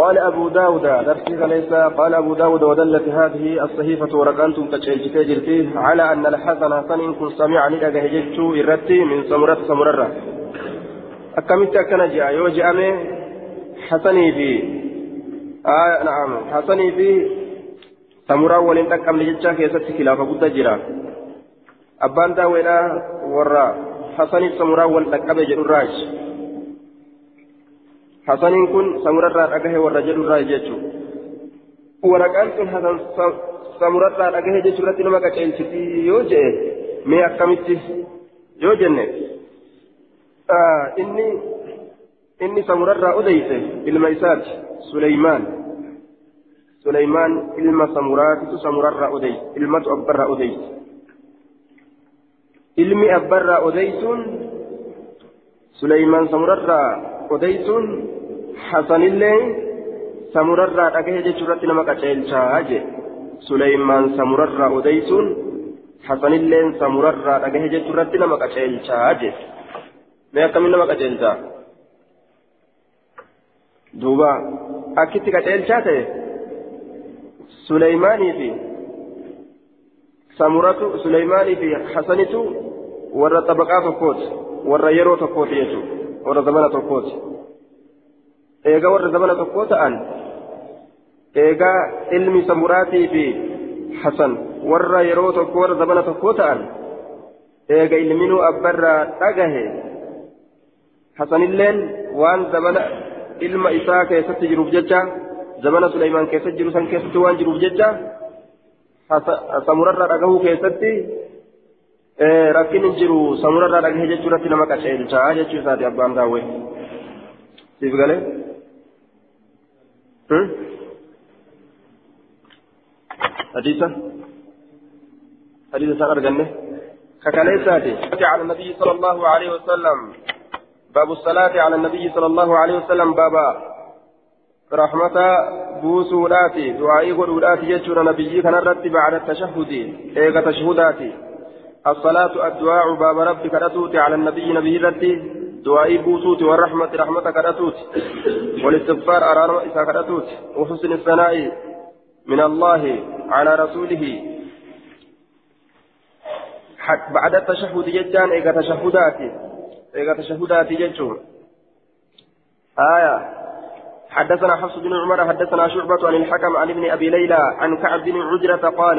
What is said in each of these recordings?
قال أبو داود درسك ليس قال أبو داود ودلت هذه الصحيفة ورقانتم تجلت جرتي على أن الحسن حسن إن كن سمعني أجهجت إرتي من سمرة سمرة أكملت أكنا جاء يوجع حسني في آه نعم حسني في سمرة ولن تكم لجتشا كيست خلافة بد جرا. أبان داوينا ورا حسني سمرة ولن تكم جرراج حسنين كن سمرة رأجه والرجل waraqaan sun hasan samurarraa dhagahe jechuurratti nama qaceelchiti yoo jee mee akkamitti yoo jenne inni inni samurarraa odeyse ilma isaati suleymaan suleymaan ilma samuraatitu samurarraa odeyse ilmatu abbarraa odeyse ilmi abbarraa odeysuun suleymaan samurarraa odeysuun hasanillee samurarraa dhagahe jechuurratti nama qaceelchaa jee suleymaan samurarraa odeysuun hasanilleen samurarraa dhagahe jechuurratti nama qaceelchaa jee mee akkamiin nama qaceelchaa duuba akkitti qaceelchaa ta'e suleymaanii fi samuratu suleymaanii fi hasanitu warra xabaqaa tokkooti warra yeroo tokkooti jechuudha warra zamana tokkooti eega warra zamana tokkoo ta'an eegaa ilmi samuraatii fi hasan warra yeroo tokko warra zamana tokkoo ta'an eega ilminuu abbarraa dhagahe hasanilleen waan zamana ilma isaa keessatti jiruuf jecha zamana suleymaan keessatti jiru san keessatti waan jiruuf jecha samurarraa dhagahuu keessatti rakkin hin jiru samurarraa dhagahe jechuu irratti nama qaceelchaa jechuu isaati abbaan daawwe siif galee حديثة حديثة سنة أرجنة ككليساتي على النبي صلى الله عليه وسلم باب الصلاة على النبي صلى الله عليه وسلم بابا رحمة بوسولاتي دعائي قلولاتي يجور نبيي كان رتب على التشهد إيغا تشهداتي الصلاة الدعاء باب ربك رتوتي على النبي نبي رتي دعائي بوسوتي والرحمة رحمتك رتوتي والاستغفار أرارم إساك رتوتي وحسن الثناء من الله على رسوله. بعد التشهد ججان إيغا تشهداتي. eega tashahhudaati jechuun آية. حدثنا حفص بن عمر حدثنا شعبة عن الحكم عن ابن أبي ليلى عن كعب بن عجرة قال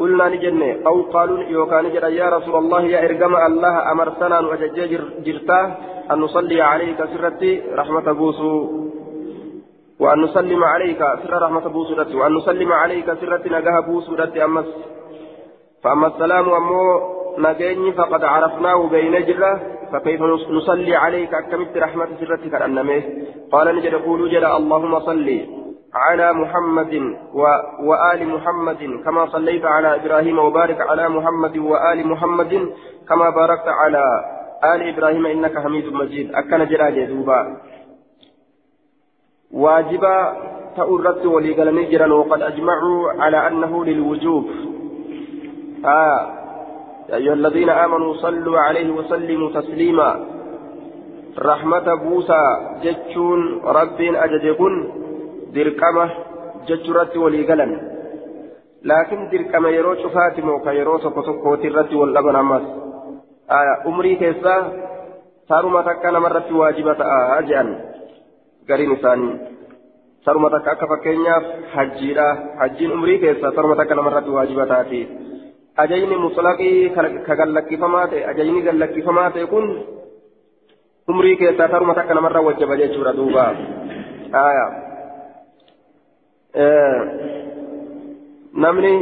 قلنا ni jenne أو قالوا yookaan jedhan يا رسول الله yaa ergamaa Allah أمرتنا ajajjee jirta أن نصلي عليك sirratti rahmata buusuu. وأن نسلم عليك sirra rahmata buusuu وأن نسلم عليك sirratti nagaa buusuu ammas. فأما السلام أمو نجيني فقد عرفناه بين جرة فكيف نصلي عليك؟ أكملت رحمة سرتك النمي قال نجد قولوا جل اللهم صل على محمد و... وآل محمد كما صليت على إبراهيم وبارك على محمد وآل محمد كما باركت على آل إبراهيم إنك حميد مجيد. أكن جراج دوبا واجبا تأردت ولي جرا وقد أجمعوا على أنه للوجوب. آه. يا أيها الذين آمنوا صلوا عليه وسلموا تسليما. رحمة بوسى جتشون رب أجدكن. دركمة جتشرت وليقلن لكن دركمة يرو شفات موكا يرو سكو سكو ترت واللبن أمس آية أمري كيسا سارما تكا نمرت واجبة أجأن قرين ثاني سارما تكا كفكينيا حجيرا حجين أمري كيسا سارما تكا نمرت واجبة تاتي ajayni mutlaqii ka gallakkifamaa ta'e ajayni gallakkifamaa ta'e kun umrii keessaa taruma takka namarra wajjaba jechuudha duuba. Aya. Namni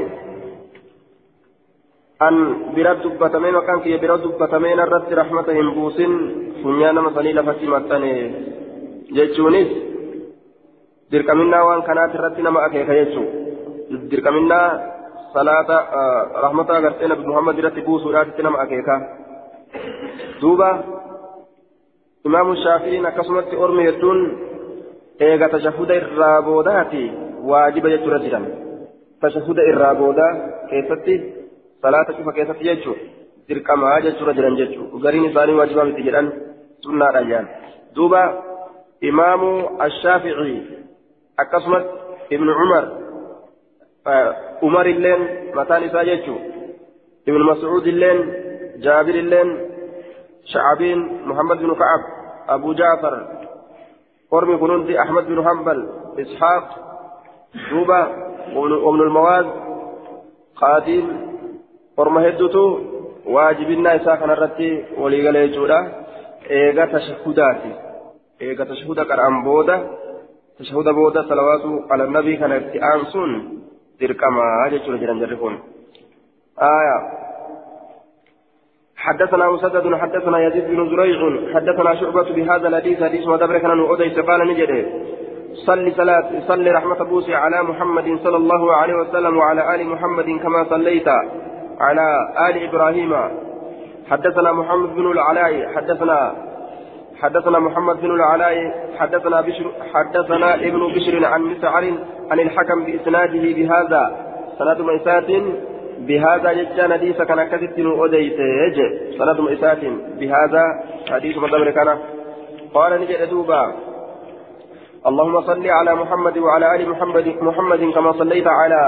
an bira dubbatamee maqaan kiyya bira dubbatameen irratti rahmata hin buusin funyaa nama sanii lafatti maxxane jechuunis dirqaminnaa waan kanaati irratti nama akeeka jechuu dirqaminnaa صلاة رحمة أغرتين نبي محمد رتي بوسورات تنم أكيكا دوبا إمام الشافعي نكسمت أرمي يدون إيغا تشهد واجب يجور جدا تشهد الرابودا كيفتي صلاة كيف كيفتي يجو dirqamaa jechuudha jiran jechuudha gariin isaanii waajibaa miti jedhan sunnaadha jedhan duuba imaamu ashaafici أكسمت ابن عمر عمر اللين متان إساجتشو ابن مسعود اللين جابر اللين شعبين محمد بن كعب أبو جعفر قرمي كنوندي أحمد بن حنبل إسحاق دوبا وابن المواز قاتل قرمه هدوتو واجبنا إساء كان الرتي وليغل يجودا إيغا تشهداتي. إيغا تشهد قرآن بودا تشهد بودا صلوات على النبي كان ارتئانسون تركما جيشون جران جرفون آية. حدثنا مسدد حدثنا يزيد بن زريع حدثنا شعبة بهذا الحديث حديث ودبر كان أوديس قال نجده. صل صلاة صل رحمة بوسي على محمد صلى الله عليه وسلم وعلى آل محمد كما صليت على آل إبراهيم. حدثنا محمد بن العلاء حدثنا حدثنا محمد بن العلاء حدثنا بشر حدثنا ابن بشر عن مسعر عن الحكم بإسناده بهذا. سند ميسات بهذا ججان حديث كان كتبت أديت سند ميسات بهذا حديث مدبر كان. قال نجد دوبا. اللهم صل على محمد وعلى آل محمد محمد كما صليت على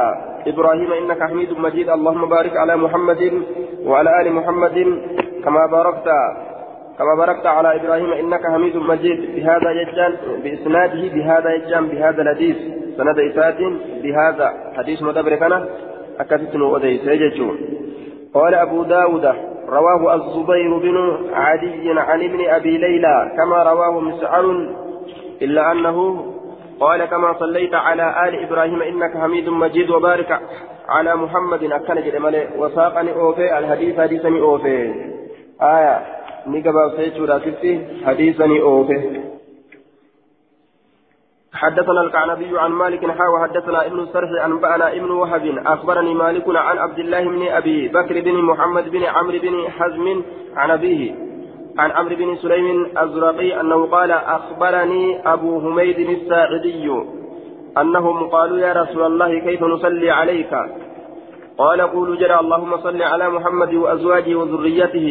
إبراهيم إنك حميد مجيد. اللهم بارك على محمد وعلى آل محمد كما باركت كما باركت على إبراهيم إنك حميد مجيد. بهذا يجان بإسناده بهذا يجان بهذا الحديث سند إسات بهذا حديث مدبر كان أكثت وديس يجون قال أبو داود رواه الزبير بن عدي عن ابن أبي ليلى كما رواه مسعر إلا أنه قال كما صليت على آل إبراهيم إنك حميد مجيد وبارك على محمد. أكن جرمالي وساقني أوفي الحديث حديثني أوفي. آية نقبا سيتشو راسفتي حديثني أوفي. حدثنا الكعنبي عن مالك حا وحدثنا ابن السرح أنبأنا ابن وهب. أخبرني مالك عن عبد الله بن أبي بكر بن محمد بن عمرو بن حزم عن أبيه. عن عمرو بن سليم الزرقي أنه قال أخبرني أبو هميد الساعدي أنهم قالوا يا رسول الله كيف نصلي عليك؟ قال قولوا جرى اللهم صل على محمد وأزواجه وذريته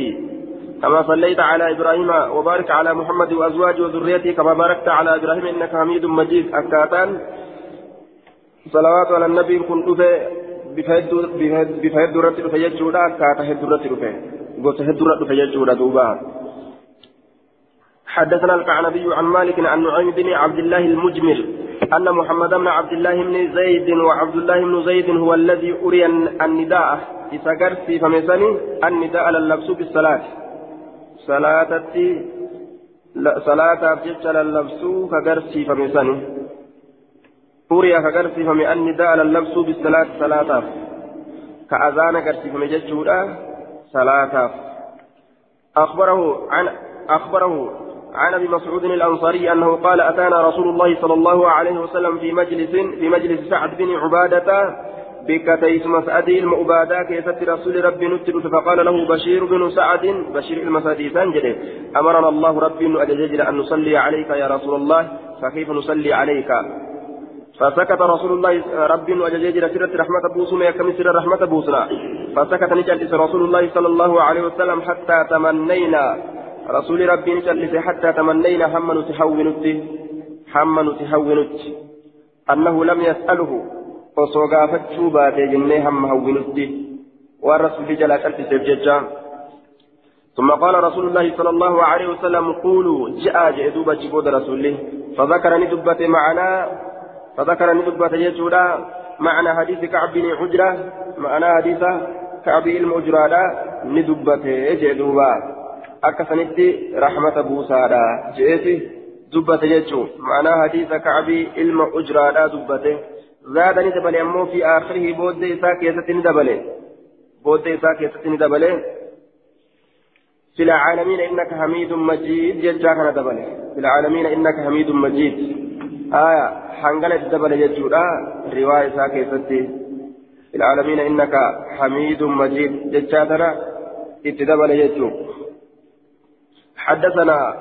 كما صليت على إبراهيم وبارك على محمد وأزواجه وذريته كما باركت على إبراهيم إنك حميد مجيد. أكاتان صلوات على النبي كنت بفهد رتب فيجودا أكاتا هد رتب قلت هد رتب فيجودا دوبا. حدثنا الكعنبي عن مالك عن نعيم بن عبد الله المجمل أن محمد بن عبد الله بن زيد وعبد الله بن زيد هو الذي أري النداء. إذا في فمسني النداء للبس بالصلاة صلاة صلاة جتش للبس كغرسي فمسني أري كغرسي فمي النداء للبس بالصلاة صلاة. كأذان غرسي فمججودا صلاة. أخبره عن أخبره عن أبي مسعود الأنصاري أنه قال أتانا رسول الله صلى الله عليه وسلم في مجلس في مجلس سعد بن عبادة bakka teessuma Sa'ad ilma Ubaadaa keessatti rasuula Rabbii نتلت فقال له بشير بن سعد Bashiir ilma Sa'adii ni jedhe أمرنا الله ربي أن نصلي عليك يا رسول الله فكيف نصلي عليك؟ فسكت رسول الله Rabbi ajajeera sirratti rahmata buusna akkam sirratti rahmata buusna. فسكت نجلس رسول الله صلى الله عليه وسلم حتى تمنينا. رسول ربي نجلس حتى تمنينا هم نتحونت هم نتحونت أنه لم يسأله وصوغافت شوبات جنيه هم هونت والرسول جل جلس ججا. ثم قال رسول الله صلى الله عليه وسلم قولوا جاء جئدوبة جبود رسوله. فذكرني دبة معنا فذكرني دبة يجودا. معنى حديث كعب بن عجرة معنى حديث كعب المجرى ندبة جئدوبة buusaadha je'eeti dubbate jechuun ma'anaa hadiisa ka'abii ilma ujraadhaa dubbate zaada ni dabale ammoo fi aakhirihi booddee isaa keessatti ni dabale booddee isaa keessatti ni dabale في العالمين إنك حميد مجيد جل كان دبله في العالمين إنك حميد مجيد آية حنقلت دبل يجودا رواية ساكي في العالمين إنك حميد مجيد جل كان اتدبل يجودا حدثنا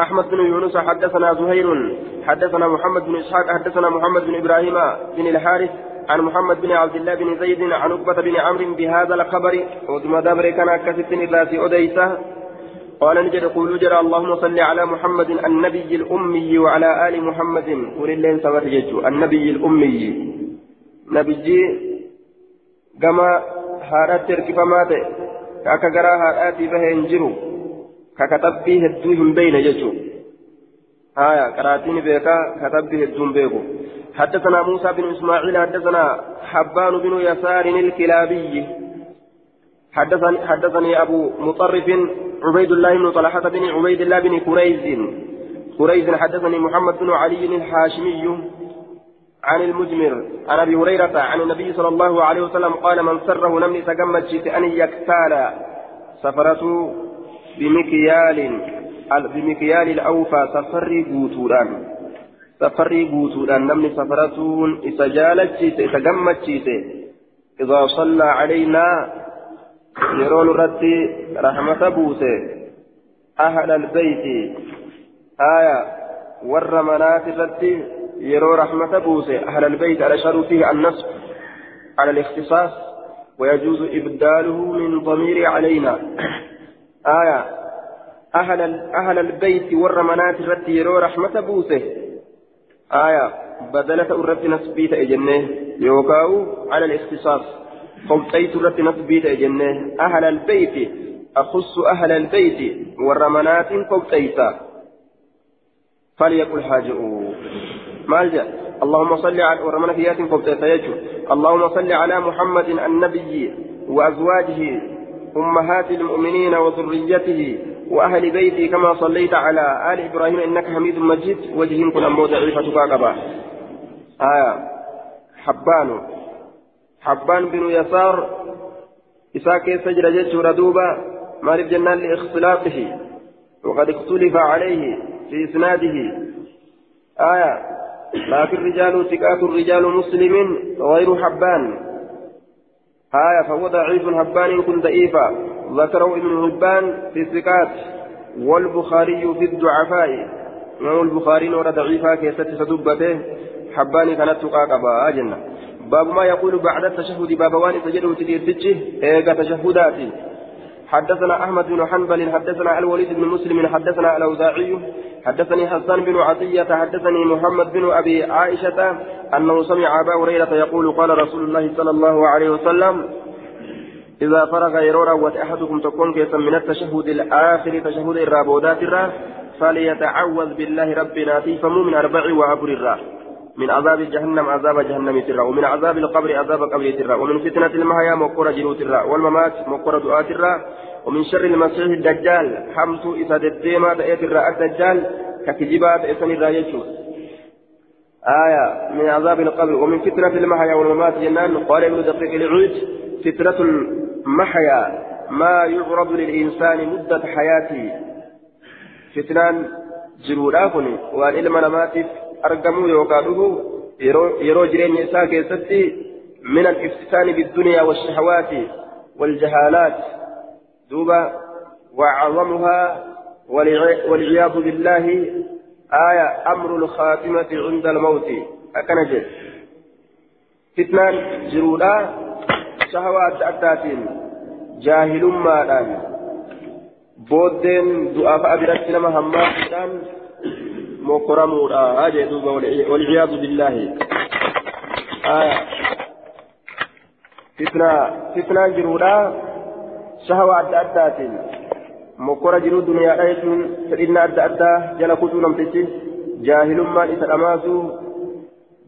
أحمد بن يونس حدثنا زهير حدثنا محمد بن إسحاق حدثنا محمد بن إبراهيم بن الحارث عن محمد بن عبد الله بن زيد عن عقبة بن عمرو بهذا الخبر وثم دبر كان كست الراسي أديسة. قال نجد قولوا جرى اللهم صل على محمد النبي الأمي وعلى آل محمد. قل اللين سبت النبي الأمي. نبي كما هارات تركفما كاكا غرا هاراتي بهن جرو. ككتبي هدوهم بين ججو آية قراتين بيكا كتبي هدوهم بيكو حدثنا موسى بن إسماعيل حدثنا حبان بن يسار الكلابي حدثني, حدثني أبو مطرف عبيد الله بن طلحة بن عبيد الله بن كريز كريز حدثني محمد بن علي الهاشمي عن المجمر عن أبي هريرة عن النبي صلى الله عليه وسلم قال من سره namni itti gammade ان يكتال. safaruutti بمكيال بمكيال الأوفى safarii guutuudhaan safarii guutuudhaan namni safaratuun. isa jaalatti gammade إذا صلى علينا يرون ردي رحمة بوسي أهل البيت. آية. ور منات ردي يرو رحمة بوسي أهل البيت على شرطه النصب. على الاختصاص. ويجوز إبداله من ضمير علينا. آية. أهل أهل البيت منات ردي يرو رحمة بوسي آية. بدلة الرد نسبيت إجنه. يوكاو على الاختصاص. قمتيت رت نصبيت جنة أهل البيت. أخص أهل البيت والرمانات قمتيتا فليقل حاجئوا مالجا اللهم صل على ورمانات قمتيتا يجو. اللهم صل على محمد النبي وأزواجه أمهات المؤمنين وذريته وأهل بيته كما صليت على آل إبراهيم إنك حميد مجيد. وجهين كن أمو ضعيفة كاكبا آية. حبان. حبان بن يسار. إسا كيف سجل جيشه ردوبا مالك جنان لاختلافه وقد اختلف عليه في إسناده. آية. لكن رجال ثقات الرجال مسلم غير حبان. آية فهو ضعيف حبان كن ضعيفا. ذكره ابن حبان في الثقات. والبخاري في الضعفاء. إمام البخاري نور ضعيفا كيف تدبته حبان كانت تقاقبا جنة باب ما يقول بعد التشهد. باب وان سجده تديرتجه ايغا تشهدات حدثنا أحمد بن حنبل حدثنا الوليد بن مسلم حدثنا الأوزاعي حدثني حسان بن عطية حدثني محمد بن أبي عائشة أنه سمع أبا هريرة يقول قال رسول الله صلى الله عليه وسلم إذا فرغ يرورا وأحدكم تكون كيسا من التشهد الآخر تشهد الرابودات الرا فليتعوذ بالله ربنا فمو من أربع وعبر الرا. من عذاب جهنم عذاب جهنم ترى ومن عذاب القبر عذاب قبر ترى ومن فتنة المحيا مقر جلو ترى والممات مقر دعاء ترى ومن شر المسيح الدجال حمت إذا الديمة ترى الدجال ككجبات إسن الرايج آية من عذاب القبر ومن فتنة المحيا والممات جنان قال ابن دقيق العود فتنة المحيا ما يعرض للإنسان مدة حياته. فتنان جرودافني وأن إلما نماتف argamuu yookaan dhufu yeroo jireenya isaa keessatti من الافتتان بالدنيا والشهوات والجهالات دوبا وأعظمها والعياذ بالله آية أمر الخاتمة عند الموت أكنجد فتنان جرودا شهوات أداتين جاهل مالان بودين دعاء أبرت لما همات مكرمودا أجي دوبا والعياذ بالله آية فتنة فتنة جرودا شهوة أدى أداتين مكرا جرو دنيا أيتون فإن أدى أدى جل كتو نمتشي جاهل ما إسا أماسو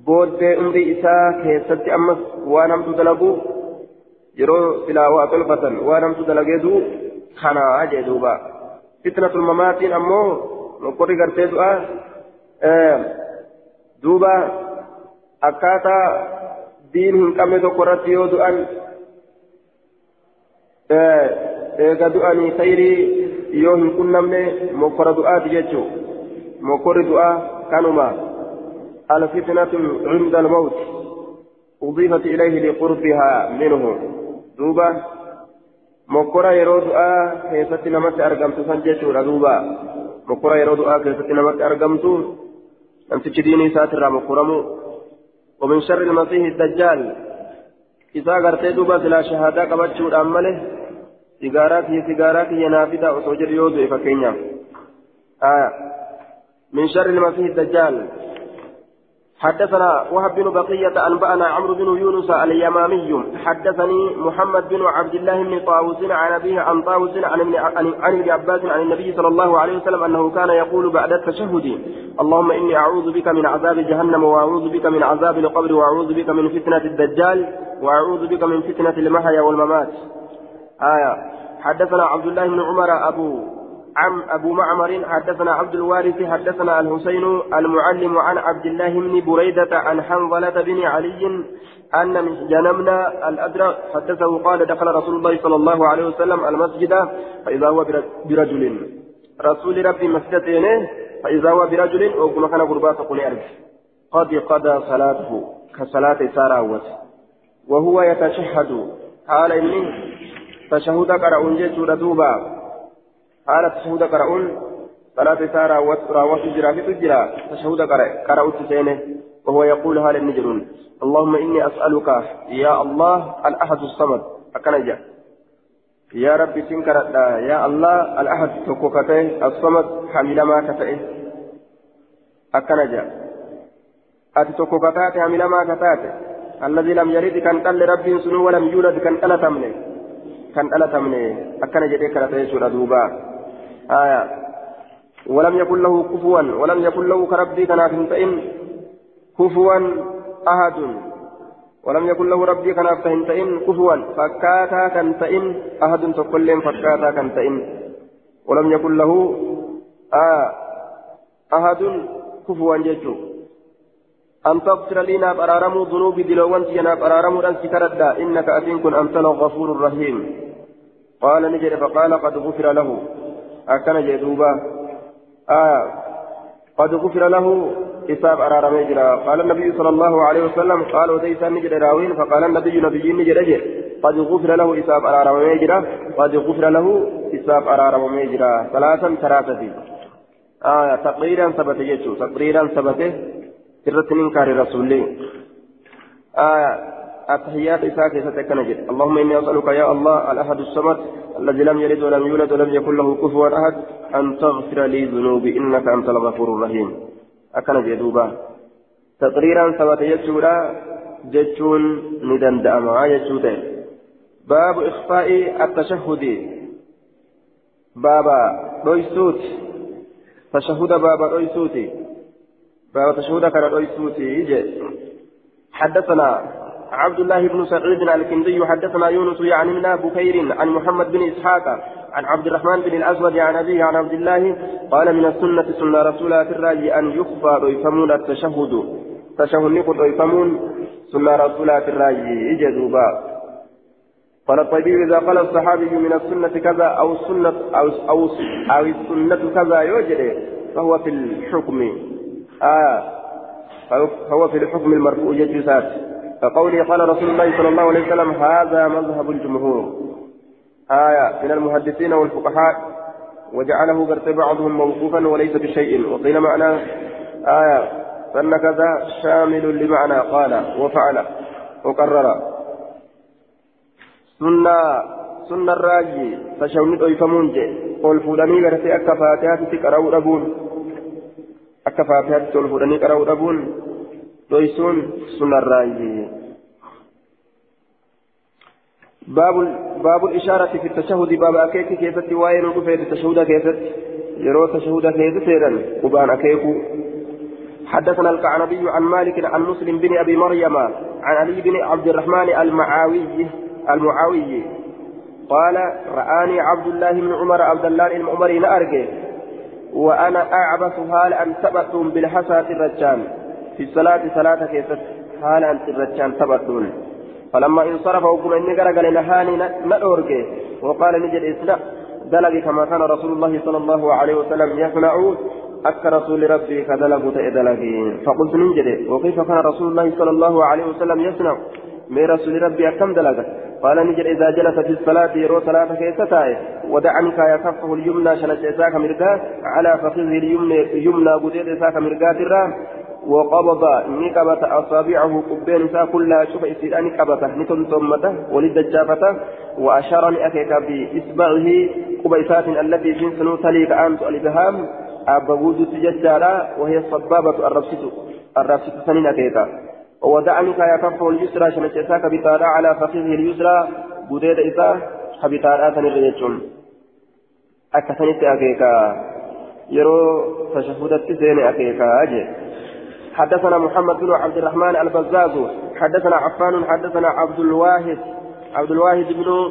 umrii isaa keessatti ammas waan hamtu dalagu yeroo silaa waa tolfatan waan hamtu dalageetu kanaa jee duuba fitnatul mokkorri gartee du'a duuba akkaataa diin hin qabne tokko irratti yoo du'an eega du'anii sayrii yoo hin qunnamne mokkora du'aati jechuu mokkorri du'aa kanuma الفتنة عند الموت أضيفت إليه لقربها منه دوبا مكورا يرو دعاء كيست نمت أرقمت سنجتورا دوبا مكورا يرو دعاء كيست نمت أرقمت نمتش ديني ساتر مكورمو ومن شر المسيح الدجال إذا قرتي دوبا سلا شهادة قبتشو أمله سيجارات هي سيجارات هي نافذة وسوجر يوزو فكينيا آية من شر المسيح الدجال حدثنا وهب بن بقية أنبأنا عمرو بن يونس اليمامي حدثني محمد بن عبد الله بن طاووس عن أبيه عن طاووس عن ابن عن ابن عباس عن النبي صلى الله عليه وسلم أنه كان يقول بعد التشهد اللهم إني أعوذ بك من عذاب جهنم وأعوذ بك من عذاب القبر وأعوذ بك من فتنة الدجال وأعوذ بك من فتنة المحيا والممات. آية. حدثنا عبد الله بن عمر أبو عم أبو معمر حدثنا عبد الوارث حدثنا الحسين المعلم عن عبد الله بن بريدة عن حنظلة بن علي أن من جنمنا الأدرى حدثه قال دخل رسول الله صلى الله عليه وسلم المسجد فإذا هو برجل. رسول ربي مسجدين فإذا هو برجل وكما كان قربات قل قد قضى صلاته كصلاة salaata raawwate وهو يتشهد. قال إني تشهد qara'aa jedhe duuba haala tashahhuda qara'uun salaata isaa raawwatee jiraa fi ta jiraa tashahhuda qara'aa تسينه وهو يقول هذا النجرون اللهم إني أسألك يا الله الأحد الصمد أكنجا yaa Rabbi تنكر يا الله الأحد tokkichatti الصمد حمل ما كتئه أكنجا أتي تكوكتاته حمل ما كتاته الذي لم يرد كان قال لربي سنو ولم يولد كان قال تمني كان قال تمني أكنجا ديك رتيه دوبا. آية. ولم يكن له كفوا ولم يكن له كربي كان فهمتئن كفوا أحد. ولم يكن له ربي كان فهمتئن كفوا فكاتا كنتئن أحد تقول فكاتا كنتئن ولم يكن له آه أحد كفوا جيجو. أن تغفر لنا برارمو ذنوب دلوان تينا برارمو أن ستردا إنك أتين كن أنت الغفور الرحيم. قال نجد فقال قد غفر له. أكن جدوبا آه قد غفر له حساب أرار مجرى قال النبي صلى الله عليه وسلم قال وديس نجد راوين فقال النبي نبي نجد قد غفر له حساب أرار مجرى قد غفر له حساب أرار مجرى ثلاثا ثلاثة آه تقريرا ثبت يجو تقريرا ثبت سرة منكر رسول آه التحيات كيسة كنجد اللهم إني أسألك يا الله الأحد الصمد الذي لم يلد ولم يولد ولم يكن له كفوا أحد أن تغفر لي ذنوبي. إنك أنت الغفور الرحيم. أكنجد دوبا. تقريرا ثبت يجورا جتون ندن دأما يجوده باب إخفاء التشهد. بابا رويسوت. تشهد بابا رويسوتي بابا تشهد كان رويسوتي حدثنا عبد الله بن سعيد الكندي حدثنا يونس يعني من بكير عن محمد بن إسحاق عن عبد الرحمن بن الاسود عن أبيه عن عبد الله قال من السنة سنة رسول الله أن يخفى ويفهمون التشهد. تشهد نقول ويفهمون سنة رسول الله اجدوبا قال الطبيب إذا قال الصحابي من السنة كذا أو السنة أو أو أو السنة كذا يوجد فهو في الحكم. آه. فهو في الحكم المرفوع. جسات كقوله قال رسول الله صلى الله عليه وسلم هذا مذهب الجمهور. آية من المحدثين والفقهاء وجعله قرت بعضهم موقوفا وليس بشيء. وقيل معناه آية فإن كذا شامل لمعنى قال وفعل وقرر. سنة سنة الراجي تشوني دويفمون جي. قول فلاني قرت أكا فاتحة تقرأوا أبون فلاني قرأوا أبون سنة الراجي باب باب الإشارة في التشهد. باب أكيك كيف وين في التشهد كيف يرو تشهد كيف سيرا وبان أكيكو حدثنا الكعنبي عن مالك عن مسلم بن أبي مريم عن علي بن عبد الرحمن المعاوي المعاوي. قال رآني عبد الله بن عمر عبد الله المعمري أرجه وأنا أعبث هال أن ثبتهم بالحساة الرجال. في الصلاة صلاة كيست حالا الرجال تبدون فلما انصرف وقم إني قال نهاني نأورك وقال ni jedhe إسلام. dalage كما كان رسول الله صلى الله عليه وسلم يصنع akka rasuula Rabbii ka dalagutti dalaga. فقلت ni jedhe وكيف كان رسول الله صلى الله عليه وسلم يصنع؟ من rasuula Rabbii akkam dalaga قال ni jedhe إذا جلس في الصلاة yeroo salaata keessa taa'e ودعنك يكفه اليمنى شنت isaa ka mirgaa على فخذه اليمنى يمنى قدير isaa ka mirgaa وقبض نقبة أصابعه قبين سا كلها شوف إسيراني قبته نتن ثمته ولد الجافته وأشارني أكيك بإصبعه قبيسات التي جنس تليك أنت الإبهام أبا وجود تججالا وهي الصبابة الرفسة الرفسة سنين أكيك وودعني كايا كفه اليسرى شنشيساك بتارا على فخذه اليسرى. بديد إذا خبتارا سنرجون أكثنت أكيك يرو تشهدت سين أكيك أجي. حدثنا محمد بن عبد الرحمن البزاز حدثنا عفان حدثنا عبد الواحد عبد الواحد بن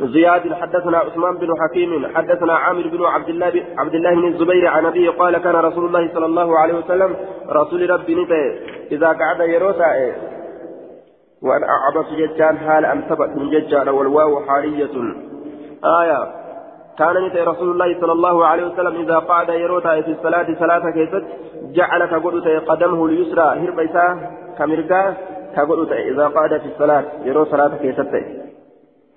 زياد حدثنا عثمان بن حكيم حدثنا عامر بن عبد الله عبد الله بن الزبير عن أبيه قال كان رسول الله صلى الله عليه وسلم رسول ربي نتي إذا قعد يروتا وأنا أعبس ججان حال أن ثبت من ججان والواو حالية. آية. كان نتي رسول الله صلى الله عليه وسلم إذا قعد يروتا في الصلاة صلاة كيست جعل كقول قدمه اليسرى هربيسا كمرقا كقول إذا قعد في الصلاة يرو صلاة كيست.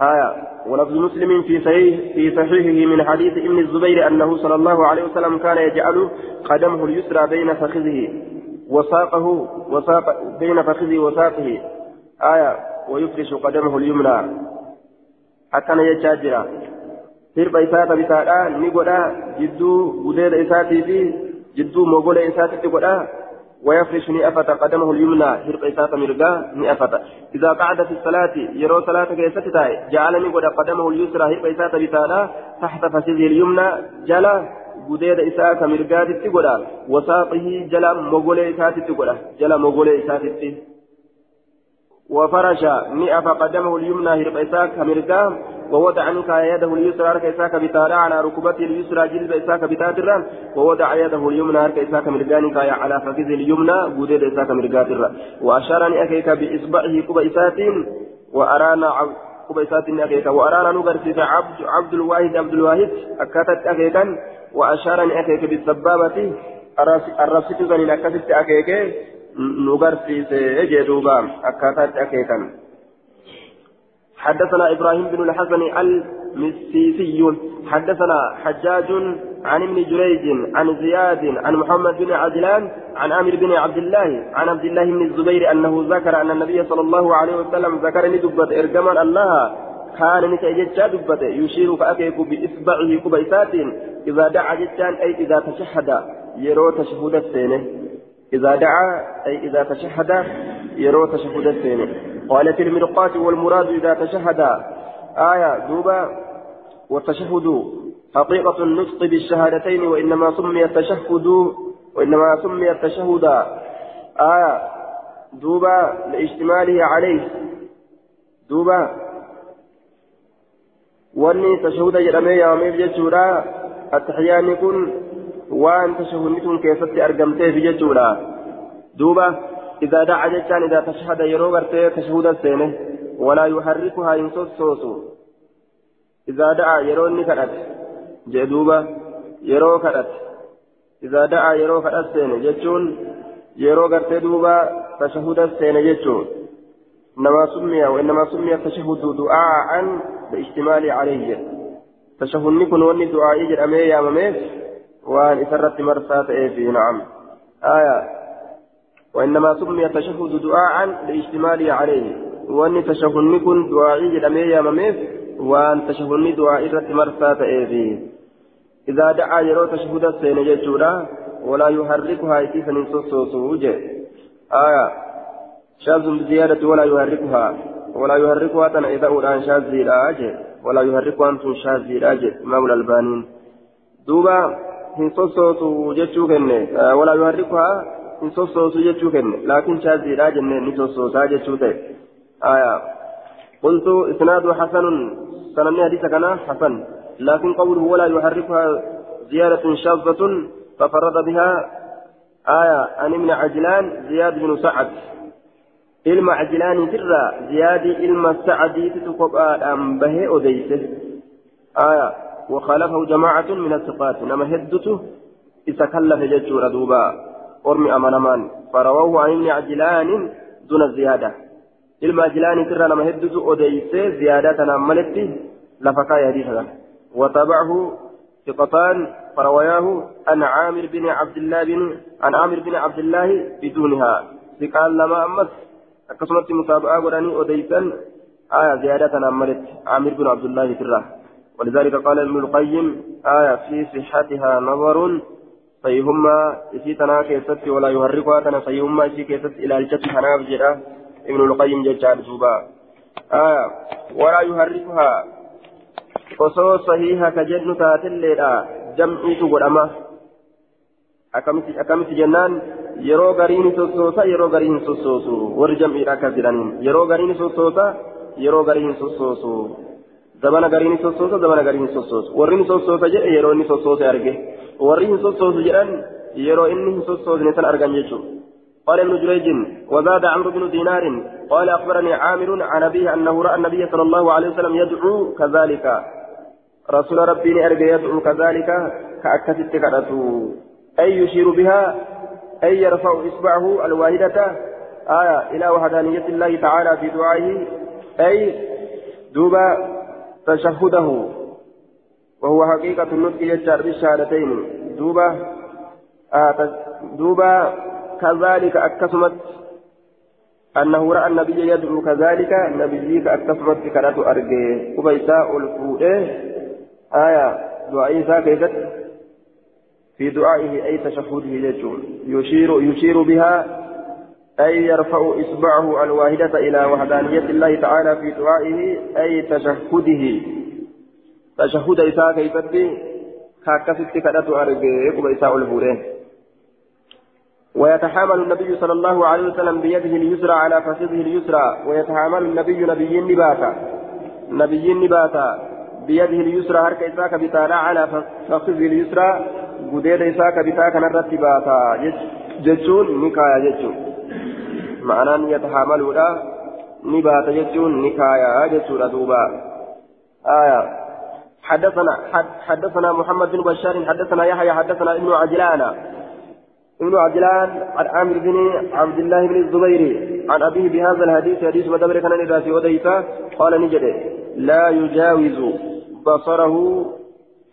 آية ولفظ مسلم في صحيح في صحيحه من حديث ابن الزبير أنه صلى الله عليه وسلم كان يجعل قدمه اليسرى بين فخذه وساقه وساق بين فخذه وساقه. آية ويفرش قدمه اليمنى. أكن يجاجرا sirba isaa tabitaadha ni godha. Jidduu gudeeda isaatii fi jidduu mogola isaatitti godha. ويفرش نئفة قدمه اليمنى هرق إساة مرقا نئفة إذا قعد في الصلاة يرو صلاة كيستتا جعلني قد قدمه اليسرى هرق إساة بتالا تحت فسيده اليمنى جلا قديد إساة مرقا تتقولا وساقه جلا مغول إساة تتقولا جلا مغول إساة وفرش نئف قدمه اليمنى هرق إساة كمرقا ووضع عنك يده اليسرى كيساك بتارا على ركبته اليسرى جلب إساك بتاترا ووضع يده اليمنى كيساك مرقانك على فخذه اليمنى بوديد إساك مرقاترا وأشارني أكيك بإصبعه كوب إسات وأرانا كوب إسات أكيك وأرانا نغرسيس عبد عبد الواحد عبد الواحد أكاتت أكيكا وأشارني أكيك بالسبابة الرسيت زنين أكاتت نغرسيس جدوبا أكاتت أكيكا حدثنا إبراهيم بن الحسن المسيسي حدثنا حجاج عن ابن جريج عن زياد عن محمد بن عدلان عن عامر بن عبد الله عن عبد الله بن الزبير أنه ذكر أن النبي صلى الله عليه وسلم ذكر ندبت إرجما الله كان نتأجج دبت يشير فأكيك بإصبعه كبيسات إذا دعا جتان أي إذا تشهد يرو تشهد السينة. إذا دعا أي إذا تشهد يرو تشهد السينة قال في المرقات والمراد إذا تشهد. آية دوبا والتشهد حقيقة النطق بالشهادتين وإنما سمي التشهد وإنما سمي التشهد. آية دوبا لاشتماله عليه. دوبا وأني تشهد جرمي يا أمير التحيان يكون وان تشهد كيف أرقمته في جتورا دوبا إذا دعا جتان إذا تشهد يرو غرتي تشهد السينة ولا يحركها إن صوصو إذا دعا يرو نكرت جدوبا يرو كرت إذا دعا يرو كرت السينة جتون يرو غرتي دوبا تشهد السينة جتون إنما سمي وإنما سمي التشهد دعاء باجتمال عليه تشهد نكون وني دعاء يجر أمي يا مميس وأن إسرت مرسات إيه في نعم آية وإنما سمي التشهد دعاء لاشتماله عليه وأن تشهد كن دعائي جدامي يا مميف وأن تشهد دعائي رت مرسات إيدي إذا دعا يرو تشهد السين ججورا ولا يحركها إتيسا من آية شاذ بزيادة ولا يحركها ولا يحركها تنا إذا أولان شاذ ولا يحركها أنتم شاذ زيراج إمام الألباني دوبا walaa yuharrikuhaa hin sossoosu jechuu kenne laakiin shaaziidha jenneen ni sossoosaa jechuu ta'e aya قلت إسناد حسن سنني حديث كان حسن لكن قوله ولا يحركها زيادة شاذة ففرد بها آية عن ابن عجلان زياد بن سعد ilma cajilaaниitirra ziyaadii ilma sacadiititu kophaadhaan bahee odeyse aya وخالفه جماعة من الثقات. نما هدته إذا كلف ججور دوبا. أرمي أمانمان فرواه عن ابن عجلان دون الزيادة. irraa nama hedduutu odeeyse ziyaadaa tanaan maletti lafa kaayee hadiisa وتابعه ثقتان. فروياه عن عامر بن عبد الله بن عن عامر بن عبد الله بدونها. ثقال لما أمس. أكسمت متابعة وداني أديسا آية زيادة عملت عامر بن عبد الله الراه ولذلك قال ابن القيم آية في صحتها نظر فيهما إسيتنا كيست ولا يهرقها تنا فيهما إسي كيست إلى الجت حناف جدا ابن القيم ججار دوبا آية ولا يهرقها sahiha ka jennu taatelleedha jam'iitu godhama akkamitti jennaan yeroo gariin sossoosa yeroo gariin sossoosu warri jam'iidha akkas jedhaniin yeroo gariin sossoosa yeroo gariin sossoosu gariin sossoosu warri ni sossoosa jedhe yeroo inni sossoose arge. Warri hin sossoosu jedhan yeroo inni hin sossoosne san argan jechuudha. قال ابن جريج وزاد عمرو بن دينار قال اخبرني عامر عن ابيه انه راى النبي صلى الله عليه وسلم يدعو كذلك رسول rabbii arge يدعو كذلك akkasitti kadhata اي يشير بها اي يرفع اصبعه الواحده آية إلى وحدانية الله تعالى في دعائه أي duuba تشهده. وهو حقيقة النطق يجار بالشهادتين. دوبا آه دوبا كذلك أكسمت أنه رأى النبي يدعو كذلك. النبي أكسمت كانت أرجي وبيساء الفؤه آية دعائي كيفت في دعائه أي تشهده يجول يشير يشير بها أي يرفع إصبعه الواحدة إلى وحدانية الله تعالى في دعائه أي تشهده. تشهد إساء كيفت كاكست كانت أرجي وبيساء الفؤه ويتحامل النبي صلى الله عليه وسلم بيده اليسرى على فخذه اليسرى. ويتحامل النبي نبي نباتا. نبي نباتا. بيده اليسرى هرك إساك بتانا على فخذه اليسرى. قديد إساك بتاك نرت باتا جتشون نكايا جتشون معنى يتحامل لا نباتا جتشون نكايا جتشون دوبا آية حدثنا حدثنا محمد بن بشار حدثنا يحيى حدثنا ابن عجلان ابن عجلان عن عامر بن عبد الله بن الزبير عن أبيه بهذا الحديث حديث مدبر كان إذا في وديتا قال نجد لا يجاوز بصره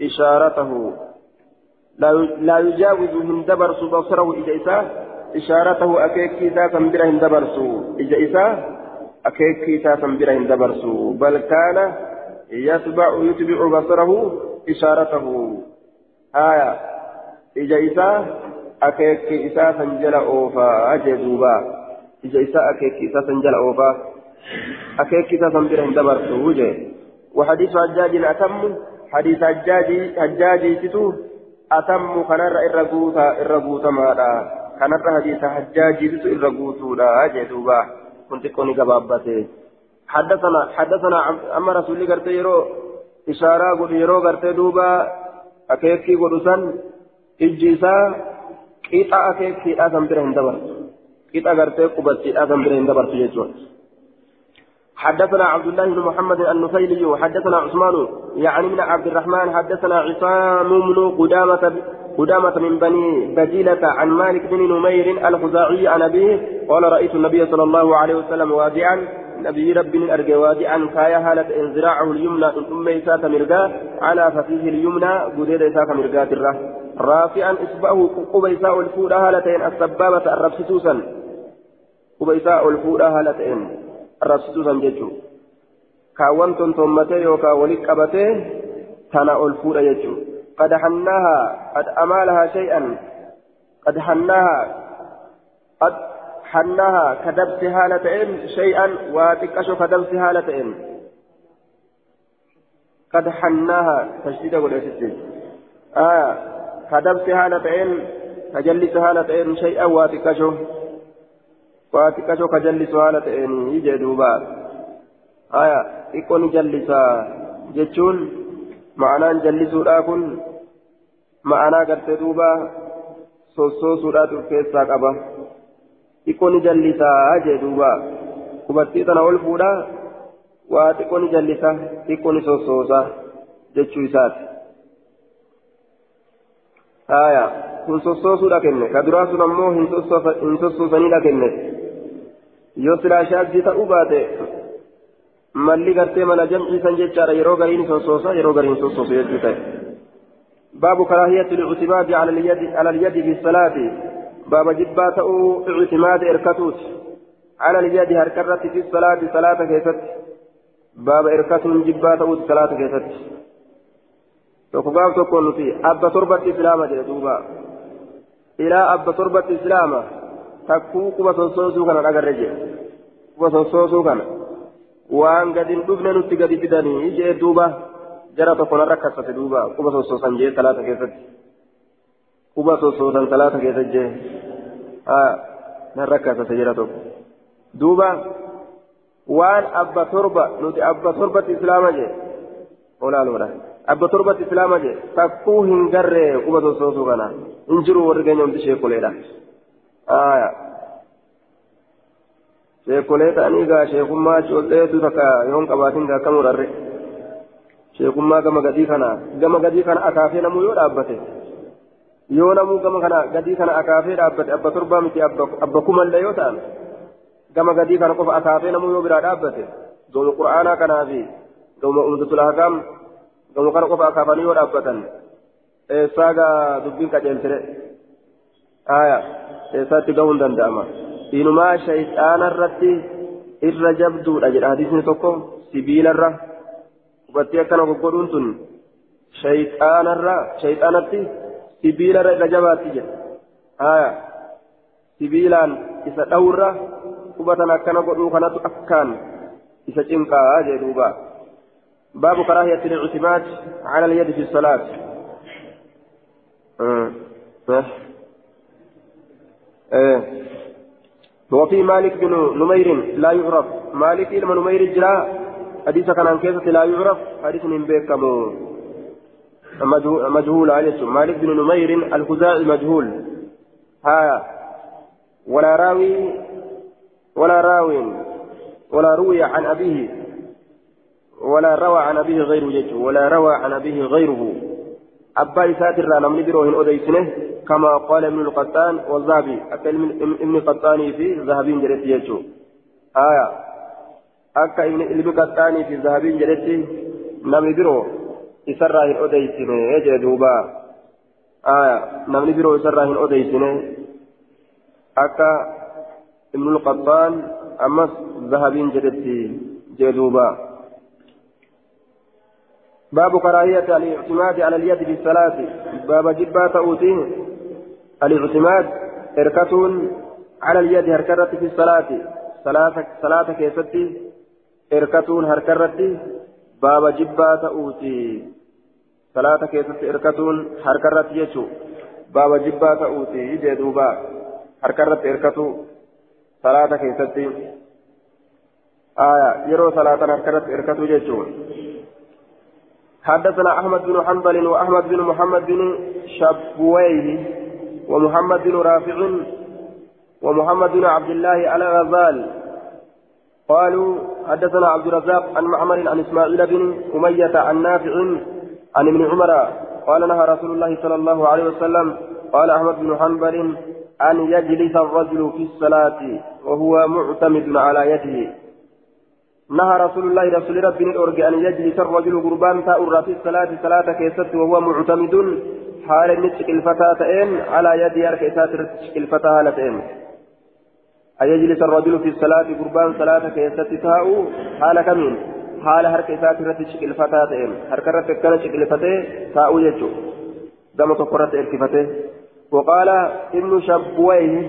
إشارته لا لا يجاوز هندبرس بصره إجا إشارته أكيك كيسا تنبره هندبرس إجا إسا أكيك كيسا تنبره هندبرس بل كان يتبع يتبع بصره إشارته. آية. إجا إسا oofaa jee duuba ija isaa akeekki isaa san jala oofaa akeekki isaa san bira hin dabarsu jee وحديث حجاج أتم. حديث حجاج حجاج ستو أتم. كنر إرقوتا إرقوتا مالا. كنر حديث حجاج ستو إرقوتو لا جدوبا كنت كوني قبابته حدثنا حدثنا أما رسول الله قرتي يرو إشارة قل يرو قرتي دوبا أكيكي قدسان إجيسا akeekkiidhaa kan bira hin dabarsu qixa gartee qubattiidhaa kan bira hin dabarsu jechuudha. حدثنا عبد الله بن محمد النفيلي حدثنا عثمان يعني من عبد الرحمن حدثنا عصام بن قدامة قدامة من بني بجيلة عن مالك بن نمير الخزاعي عن أبيه قال رأيت النبي صلى الله عليه وسلم واضعا نبي رب أرجى واضعا كايا هالة إنزراعه اليمنى ثم إساك مرقا على ففيه اليمنى قدير إساك مرقا تره رافعا إصبعه قبيساء الفودة هالتين السبابة الربسسوسا قبيساء الفودة هالتين الربسسوسا ججو. كاوان تنتمتي يوكا ولك أبتي تنا الفودة ججو. قد حناها قد أمالها شيئا قد حناها قد حناها كدبس هالتين شيئا وتكشف كدبس هالتين قد حناها تشديد تشديد آه كدبس هالتين كجلس هالتين شيئا وتكشف وتكشف كجلس هالتين يجي دوبا. آية يكون جلسا جتشون معنى جلسوا كن معنى قرت دوبا sossoosuudhaaf of keessaa qaba xiqqoo ni jallisaa jee duuba qubattii tana ol fuudha waa xiqqoo ni jallisa xiqqoo ni sossoosa jechuu isaati. Haaya kun sossoosuudha kenne ka duraa sun ammoo hin sossoosaniidha kenne yoo silaa shaajjii ta'uu baate malli gartee mana jamciisan jechaadha. Yeroo gariin sossoosa yeroo gariin sossoosu jechuu ta'e. باب كراهية الاعتماد على اليد على اليد في الصلاة باب جبات اعتماد إركتوت على اليد هركرت في الصلاة صلاة كيفت باب إركة جبات أو صلاة كيست تقباب تقول في أبا تربة إسلام جدوبا إلى أبا تربة إسلام تكو كما تنصوصو كان أغرجي كما تنصوصو كان وأن قد ندبنا نتي قد بدني جاء دوبا جرى تكون ركسة دوبا كما تنصوصا جاء صلاة كيست كما تنصوصا صلاة كيست جاء آه نركسة جرى دوبا waan abba torba nuti abba torbatti islaama jee olaaluudha abba torbatti islaama jee takkuu hin garree quba sosoosuu kana hin jiru warri keenya hundi sheekoleedha aya sheekolee ta'anii gaa sheekummaa coolleetu takka yoon qabaatin gaa akkam urarre sheekummaa gama gadii kana gama gadii kana akaafee namuu yoo dhaabbate yoo namuu gama kana gadii kana akaafee dhaabbate abba torbaa miti abba kumallee yoo ta'an gama gadii kana qofa akaafee namuu yoo biraa dhaabbate gama qura'aanaa kanaa fi gama umdatul ahkaam gama kana qofa akaafanii yoo dhaabbatan eessaagaa dubbiin qaceeltire aya eessaatti gahuun danda'ama inumaa shayxaana irratti irra jabduudha jedha hadiisni tokko sibiilarra hubattee akkana goggodhuun tun shayxaanarra shayxaanatti sibiilarra irra jabaatti jedha aya sibiilaan isa dhawurra qubatan akkana godhuu kanatu akkaan isa cinqaa jee duuba باب كراهية الاعتماد على اليد في الصلاة آه. آه. وفي مالك بن نمير لا يعرف. مالك لما نمير جرا. حديث كان عن كيسة لا يعرف. حديث من بيكم مجهول عليه مالك بن نمير الخزاعي مجهول. ها. ولا راوي ولا راو ولا روي عن أبيه. ولا روى عن أبيه غيره ولا روى عن أبيه غيره. أبا إساتر نمني بروهن أديسنه. كما قال ابن القطان والذهبي أكا ابن القطاني في ذهبين جريت جيشه آية. أكا ابن القطاني في ذهبين جريت نمني برو إسراهن أديسنه يجي دوبا. آية. نمني برو إسراهن أديسنه أكا ابن القطان أمس ذهبين جدتي جدوبا باب كراهية الاعتماد على اليد في الصلاة باب جبا تؤتيه الاعتماد إركة على اليد هركرة في الصلاة. صلاة صلاة كيستي إركة هركرة باب جبا تؤتي صلاة كيستي إركة هركرة يجو. باب جبا تؤتي جدوبا هركرة إركة صلاة كيستي. آية. يرو صلاة هركرت إركتو جيشون حدثنا أحمد بن حنبل وأحمد بن محمد بن شبويه. ومحمد بن رافع ومحمد بن عبد الله على غزال قالوا حدثنا عبد الرزاق عن معمر عن إسماعيل بن أمية عن نافع عن ابن عمر قال نهى رسول الله صلى الله عليه وسلم قال أحمد بن حنبل أن يجلس الرجل في الصلاة وهو معتمد على يده. نهى رسول الله رسول ربي الأرجى أن يجلس الرجل قربان تأر في الصلاة صلاة كيست وهو معتمد. حال نسك الفتاتين على يد يركيسات الفتاة هالتين أن يجلس الرجل في الصلاة قربان صلاة كيست تاء حال كمين؟ حال هركيسات رتشك الفتاتين هركرت كان شكل الفتاة تاء يجو. دم تقرت الكفتة وقال ابن شبويه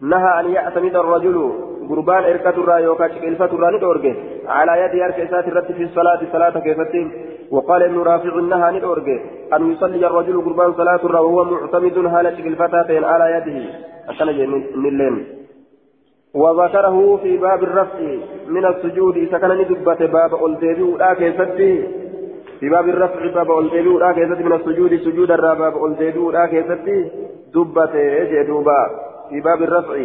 نهى أن يعتمد الرجل قربان إركة الرا يوكا شكلفة الرا ندورجه على يد أركيسات الرت في الصلاة صلاة كيفتين وقال ابن رافع نهى ندورجه أن يصلي الرجل قربان الرا وهو معتمد على شكلفتين على يده. من الليل وذكره في باب الرفع من السجود. إذا كان ندبت باب ولا كيفتي في باب الرفع باب ولا كيفتي من السجود سجود الرا باب أولديبي ولا دبت جدوبا في باب الرفع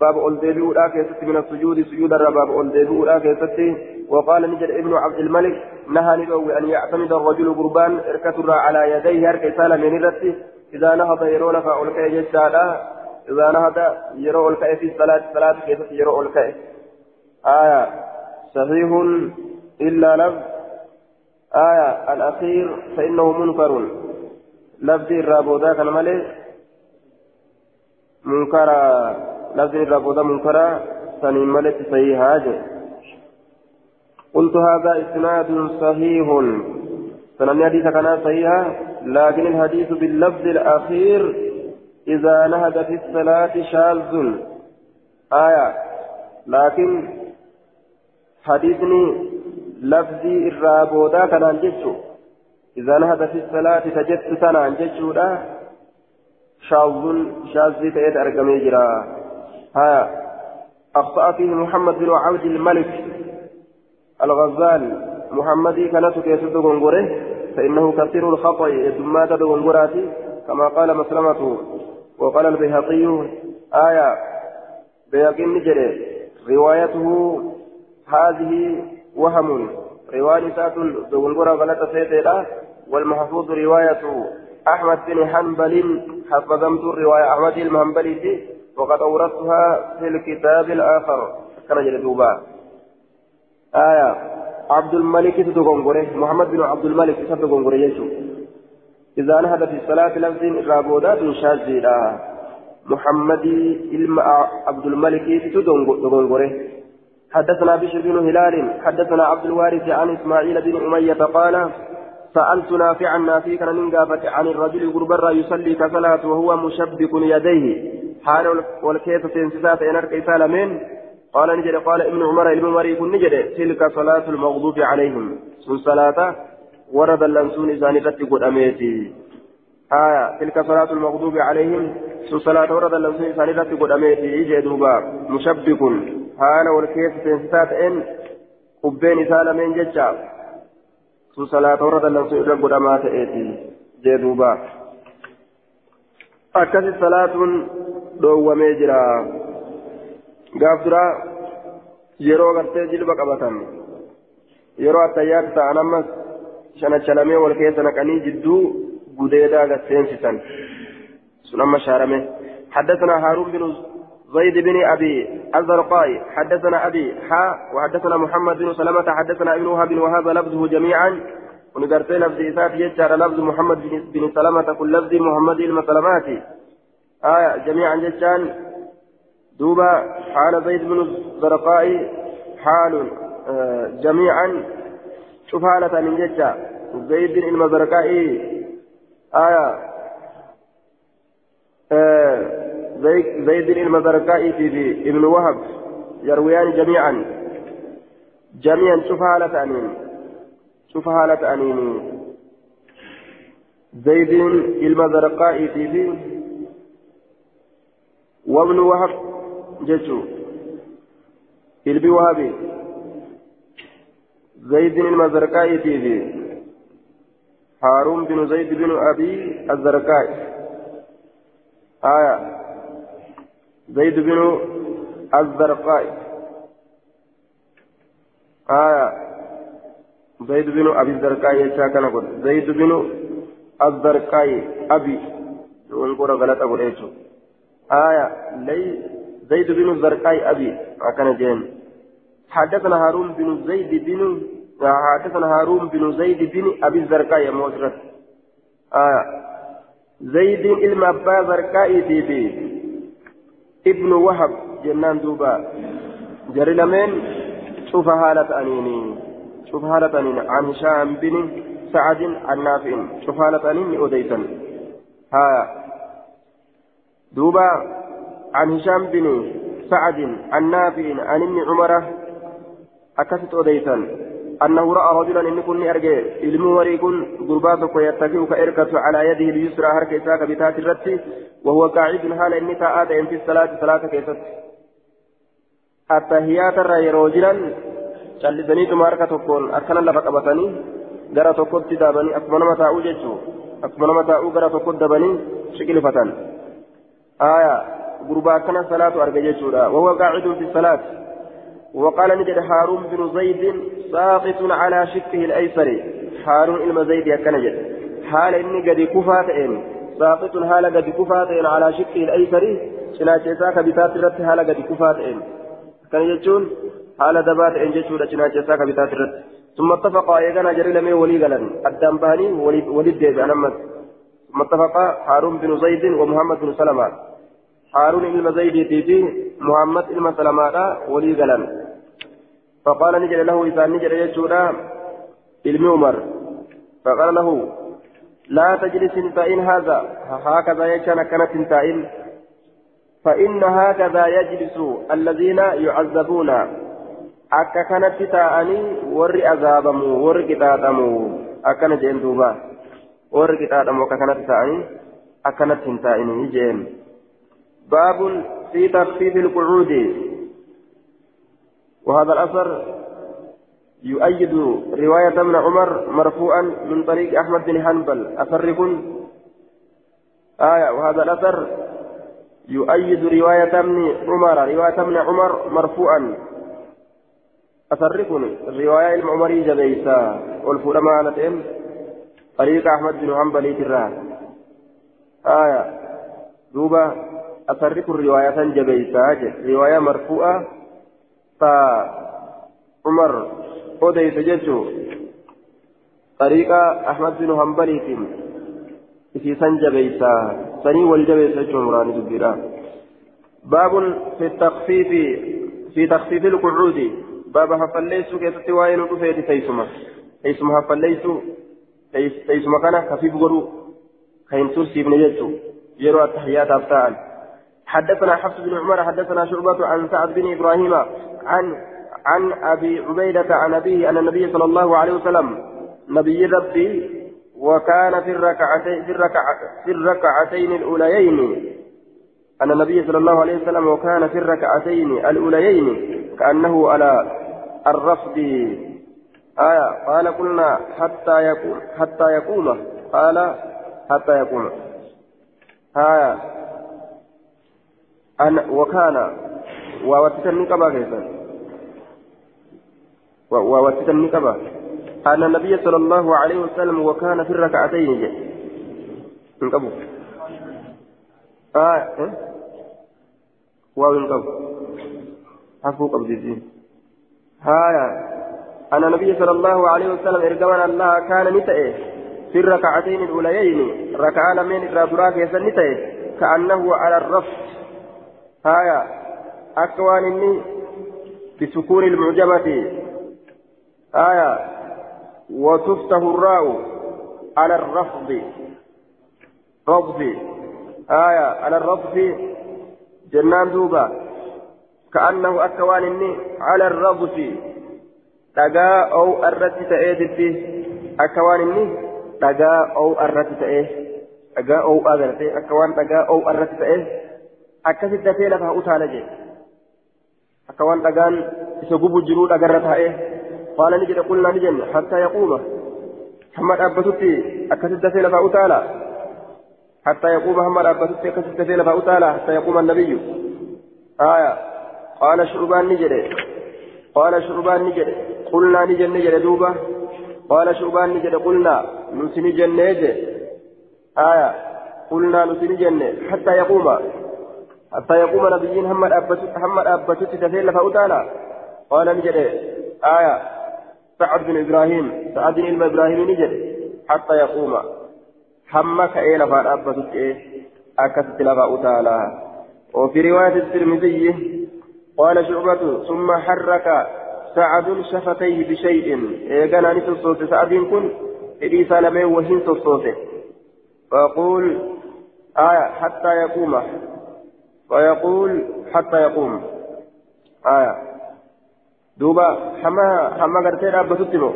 باب ولا كيفتي من السجود سجود الرا باب أولديبي ولا كيفتي وقال نجد ابن عبد الملك نهى نبوي أن يعتمد الرجل قربان إركة على يديه هركة من الرتي إذا نهض يرون فأولك يجدادا إذا نهض يرو الكأ في الصلاة صلاة كيف يرو الكأ آية. صحيح إلا لفظ. آية. الأخير فإنه منكر. لفظ الرابودا كان مالي منكرا لفظ الرابودا منكرا سنين مالي صحيح هذا. قلت هذا إسناد صحيح. سنن حديث كان صحيحا لكن الحديث باللفظ الأخير إذا نهد في الصلاة شاذ. آية. لكن حديثني لفظي الرابودا كان جيتشو إذا نهد في الصلاة تجدت سنة جيتشو شاذ. شاذ تأتي أرقمي جرا. آية. أخطأ فيه محمد بن عبد الملك. الغزالي محمدي كانت كيسد غنغره فإنه كثير الخطأ ثم تد غنغراتي كما قال مسلمة وقال البيهقي آية بيهقي نجري روايته هذه وهم رواية سات غنغرة غلطة سيدة والمحفوظ رواية أحمد بن حنبل حفظمت الرواية أحمد المهنبلي وقد أورثتها في الكتاب الآخر كان جلدوبا آية. عبد الملك تدغنغره محمد بن عبد الملك تدغنغره يسوع إذا نهد في الصلاة لفظ رابودات شاذة محمد إلما عبد الملك تدغنغره حدثنا بشر بن هلال حدثنا عبد الوارث عن إسماعيل بن أمية قال سألت نافعا نافي كان ننقافة عن الرجل غربرا يصلي كصلاة وهو مشبك يديه. حال والكيف سينسسات إن أركي سالمين. قال نجد قال ابن عمر ابن عمر يكون نجد تلك صلاة المغضوب عليهم. سن صلاة ورد اللنسون إذا نتت أميتي. آية تلك صلاة المغضوب عليهم. سن صلاة ورد اللنسون إذا نتت أميتي. يجي دوبا مشبك. حال والكيف سينسسات إن قبين سالمين ججا. سن صلاة ورد اللنسون إذا قد أميتي جدوبا أكثر صلاة dhoowwamee jira gaaf duraa yeroo gartee jilba qabatan yeroo attayyaatti ta'an ammas shanachalamee wal keessa naqanii jidduu gudeedaa gasseensisan sun amma shaarame. حدثنا هارون بن زيد بن ابي الزرقاء حدثنا ابي حا وحدثنا محمد بن سلمة حدثنا ابن وهب وهذا لفظه جميعا ونقرت لفظ إسات يجعل لفظ محمد بن سلمة كل لفظ محمد المسلمات آية جميعا جتان دوبا حال زيد بن الزرقاء حال آه جميعا شوف حالة من جتا زيد بن المزرقاء آية زيد بن المزرقاء في ابن وهب يرويان جميعا. جميعا شوف حالة أنين شوف حالة أنين. زيد المزرقاء في وابن وهب جتو البي وهبي زيد المزرقائي في هارون بن زيد بن أبي الزرقائي آية. زيد بن الزرقائي آية. زيد بن أبي الزرقائي كان زيد بن الزرقائي أبي. ونقول غلط أبو إيشو آية. لي زيد بن الزرقاء أبي أكن جين. حدثنا هارون بن زيد بن حدثنا هارون بن زيد بن أبي الزرقاء موسرة آية زيد إلما أبا زرقاء بيبي ابن وهب جنان دوبا. جري لمن شوف هالة أنيني. شوف هالة أنيني. عن هشام بن سعد عن نافع شوف هالة أنيني أديتا ها دوبا. عن هشام بن سعد عن نافع عن ابن عمر أكست أديتا أنه رأى رجلا إن كن أرجع علم وريق قرباتك يتكئ كإركة على يده اليسرى هرك إساك بتات الرت وهو قاعد حال إني تآت في الصلاة صلاة كيست. التهيات الرأي رجلا callisanii tuma harka tokkoon akkana lafa qabatanii gara tokkotti daabanii akkuma nama taa'uu jechuun akkuma nama taa'uu gara tokkotti dabanii shiqilfatan آية قربا كان صلاة أرجع جيشورا وهو قاعد في الصلاة. وقال نجد هارون بن زيد ساقط على شقه الأيسر. هارون إلما زيد يكنجد حال إني قد كفات إن ساقط حال قد كفات إن على شقه الأيسر. شنا شيساك بتات الرت حال قد كفات إن كان يجون حال دبات إن جيشورا شنا شيساك بتات ثم اتفقا يغنى جري لمي ولي غلن. الدنباني ولد ديب أنا ثم اتفق هارون بن زيد ومحمد بن سلمة. هارون بن زيد في محمد بن سلمة ولي غلن فقال نجد له إذا نجد يجودا علم عمر. فقال له لا تجلس انتائن هذا. هكذا يجان كانت انتائن فإن هكذا يجلس الذين يعذبون. kanatti ta'anii warri azaabamu warri qixaaxamu akkana jeen duuba warri qixaaxamu akka kanatti ta'anii akkanatti hin taa'inii jeen baabun fi takfiifi ilqucuudi وهذا الأثر يؤيد رواية ابن عمر مرفوعا من طريق أحمد بن حنبل. أثر كن آية. وهذا الأثر يؤيد رواية ابن عمر. رواية ابن عمر مرفوعا. أثر كن رواية المعمري جبيسا والفلما على طريق أحمد بن حنبل تراه آية. دوبا أثر كن رواية جبيسا رواية مرفوعة. فعمر أوديس جيتشو. طريقة أحمد بن حنبل في سنجة بيسا سني والجبيسة جمران دبيرا باب في التخفيف في تخفيف القعود. باب حفليس كيف وين رفيت تيسما تيسما حفليس تيسما كان خفيف غرو خين ترسي بن جيتشو. يروى التحيات أفتاء حدثنا حفص بن عمر حدثنا شعبة عن سعد بن إبراهيم عن عن أبي عبيدة عن أبيه أن النبي صلى الله عليه وسلم نبي ربي وكان في الركعتين في, الركع في الركعتين الأوليين أن النبي صلى الله عليه وسلم وكان في الركعتين الأوليين كأنه على الرفض. آية قال قلنا حتى يقوم حتى يقوم قال حتى يقوم. آية. أن وكان ووتتني كما كيف ووسط النكبة أن النبي صلى الله عليه وسلم وكان في الركعتين. جاء انقبوا آه إيه؟ واو انقبوا حفو قبض هايا أن النبي صلى الله عليه وسلم إرجوان الله كان نتئه. في الركعتين الأوليين. ركعة لمن الرابراك يسن كأنه على الرفض هايا أكوان إني بسكون المعجمة آية وتفتح الراء على الرفض رفض آية على الرفض جنان دوبا كأنه أكوان إني على الرفض irratti ta'ee dibbi akka waan inni dhagaa ou irratti ta'ee dhagaa ou agartee akka waan dhagaa ou irratti ta'ee akkasitti dafee lafaa utaala jee. Akka waan dhagaan isa gubu jiruu dhagarra taa'ee قال نجد قلنا نجن حتى يقوم محمد أبتتي أكست في لفاء تعالى حتى يقوم محمد أبتتي أكست في لفاء تعالى حتى يقوم النبي آية قال شعبان نجد قال شعبان نجد قلنا نجد نجد دوبة قال شعبان نجد قلنا نسني جنة آية قلنا نسني جنة حتى يقوم حتى يقوم نبيين محمد أبتتي في لفاء تعالى قال نجد آية. سعد بن إبراهيم سعد بن إبراهيم نجد حتى يقوم. حمك إيه لفان أبتك إيه؟ أكست تعالى وفي رواية الترمذي قال شعبة ثم حرك سعد شفتيه بشيء. كان أنس الصوت؟ سعد كن إذي سالمين وهين الصوت فيقول آية حتى يقوم. ويقول حتى يقوم. آية. duuba hamma hamma gartee dhaabbatutti moo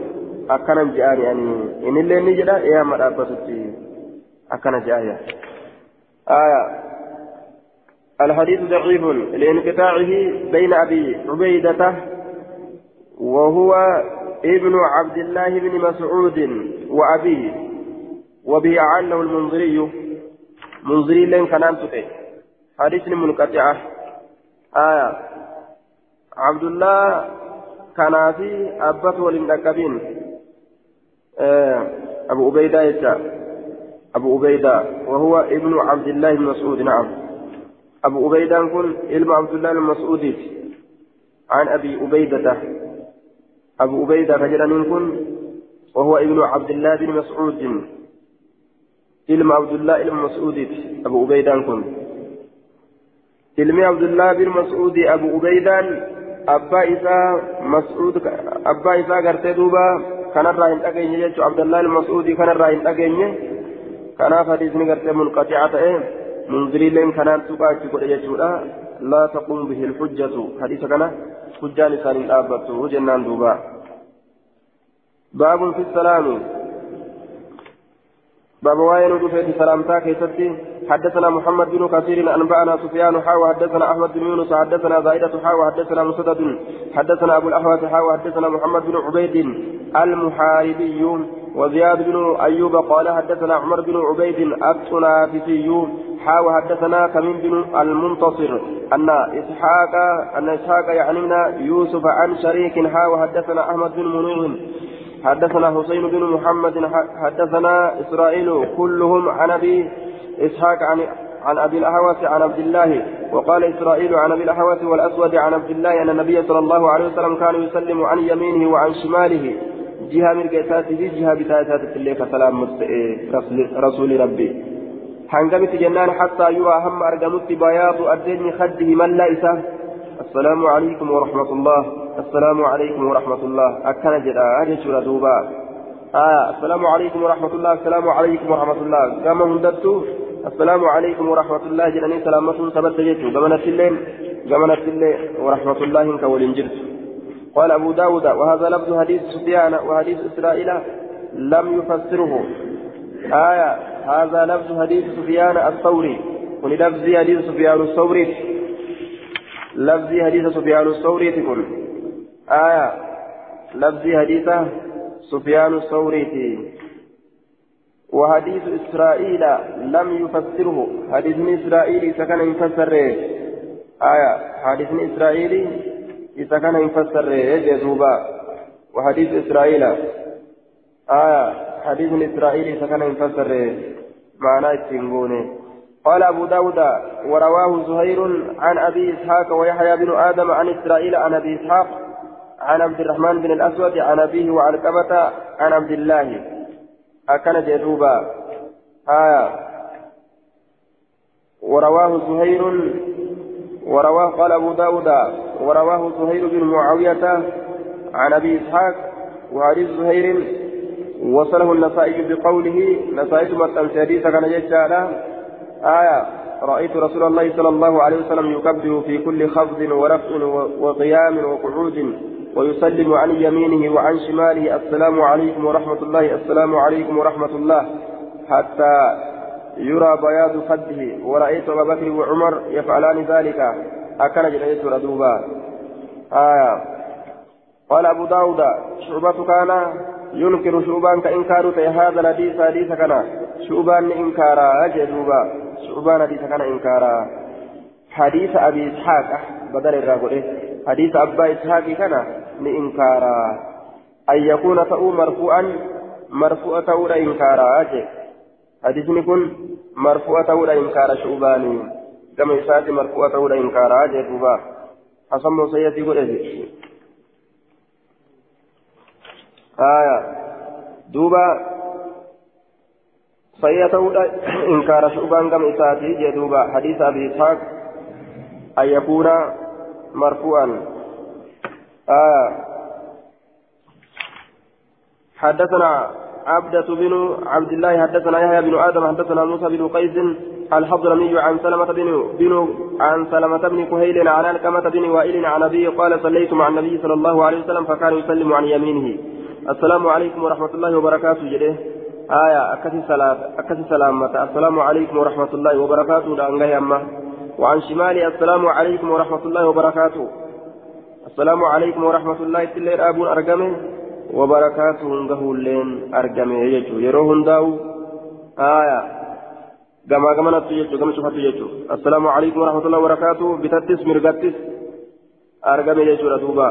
akkanan je'aan yani inillee ni jedha ee hamma dhaabbatutti akkana je'aa آية. الحديث ضعيف لانقطاعه بين أبي عبيدة وهو ابن عبد الله بن مسعود وأبيه وبه أعانه المنذري منذري لين كان حديث منقطعة آية. عبد الله كنافي أبت ولم دكبين. أبو عبيدة أبو عبيدة وهو ابن عبد الله بن مسعود نعم. أبو عبيدة كن علم عبد الله المسعود عن أبي عبيدة. أبو عبيدة فجرا كن وهو ابن عبد الله بن مسعود. علم عبد الله بن أبو عبيدة كن علم عبد الله بن مسعود أبو عبيدة أبا إساء مسعود أبا إساء قرتي دوبا كان الراهن أجيني يجو عبد الله المسعودي كان الراهن أجيني كان حديثني قرتي منقطعة إيه منذري لين كان تقاعد تقول يجو لا تقوم به الحجة حديث كان حجة لسان الآبة وجنان دوبا باب في السلام باب وين في سلامتا كيستي حدثنا محمد بن كثير أنبأنا سفيان حاوى حدثنا أحمد بن يونس حدثنا زائدة حاوى حدثنا مسدد حدثنا أبو الاحوص حاوى حدثنا محمد بن عبيد المحاربي وزياد بن أيوب قال حدثنا عمر بن عبيد التنافسي حاوى حدثنا كمين بن المنتصر أن إسحاق أن إسحاق يعني يوسف عن شريك حاوى حدثنا أحمد بن منير حدثنا حسين بن محمد حدثنا إسرائيل كلهم عن أبي إسحاق عن عن أبي الأهوس عن عبد الله وقال إسرائيل عن أبي الأهوس والأسود عن عبد الله أن النبي صلى الله عليه وسلم كان يسلم عن يمينه وعن شماله. جهة من قيساته جهة بتايسات الليل سلام رسول ربي. حنقمت جنان حتى يرى هم أرقمت بياض أدين خده من ليس السلام عليكم ورحمة الله. السلام عليكم ورحمة الله. أكن جدا أجل دوبا. آه السلام عليكم ورحمة الله. السلام عليكم ورحمة الله. كما هندتو. السلام عليكم ورحمة الله جلني سلامة ثبت جيتو. قمنا الليل قمنا الليل ورحمة الله كولين جرت. قال أبو داود وهذا لفظ حديث سفيان وحديث إسرائيل لم يفسره. آية هذا لفظ حديث سفيان الثوري. وللفظ حديث سفيان الثوري. لفظ حديث سفيان الثوري تقول. آية لفظ حديثة سفيان الثوري وحديث إسرائيل لم يفسره. حديث إسرائيل سكن يفسر آية. حديث إسرائيل سكن يفسر جذوبا وحديث إسرائيل. آية. حديث إسرائيل سكن يفسر معناه التنبوني قال أبو داود ورواه زهير عن أبي إسحاق ويحيى بن آدم عن إسرائيل عن أبي إسحاق عن عبد الرحمن بن الأسود عن أبيه وعن كبة عن عبد الله. أكن جدوبا. آية. ورواه زهير ورواه قال أبو داود ورواه زهير بن معاوية عن أبي إسحاق وحديث زهير وصله النسائي بقوله نسائي مثل حديث كان يجعل آية. رأيت رسول الله صلى الله عليه وسلم يكبر في كل خفض ورفع وقيام وقعود. ويسلم عن يمينه وعن شماله السلام عليكم ورحمة الله السلام عليكم ورحمة الله. حتى يرى بياض خده ورأيت أبا بكر وعمر يفعلان ذلك. أكن جنيت ردوبا. آية. قال أبو داود شعبة كان ينكر شعبان كإنكار هذا الحديث حديث كان. شعبان إنكارا جدوبا شعبان حديث كان إنكارا حديث أبي إسحاق بدل الرجل. حديث أبا إسحاق كان. لإنكارا. أن يكون تأو مرفوعا مرفوع تأو إنكارا حديثني كن مرفوع تأو إنكارا شعباني. كما يساتي مرفوع تأو إنكارا دوبا. حسن سيدي قل آية؟ دوبا. سيئة إنكار شعبان كما يساتي جدوبا حديث أبي إسحاق. أن يكون مرفوعا. آه. حدثنا عبدة بن عبد الله حدثنا يحيى بن آدم حدثنا موسى بن قيس الحضرمي عن سلمة بن بن عن سلمة بن كهيل عن الكمة بن وائل عن أبيه قال صليت مع النبي صلى الله عليه وسلم فكان يسلم عن يمينه. السلام عليكم ورحمة الله وبركاته جده آية أكثر سلام أكثر سلامة السلام عليكم ورحمة الله وبركاته لأنجه أما. وعن شمالي السلام عليكم ورحمة الله وبركاته. السلام عليكم ورحمة الله تلين أبون أرقمه وبركاته هنده اللين أرقمه يجو يروه هنداو آية كما كما نتو يجو كما شفت يجو السلام عليكم ورحمة الله وبركاته بتتس مرقتس أرقمه يجو ردوبا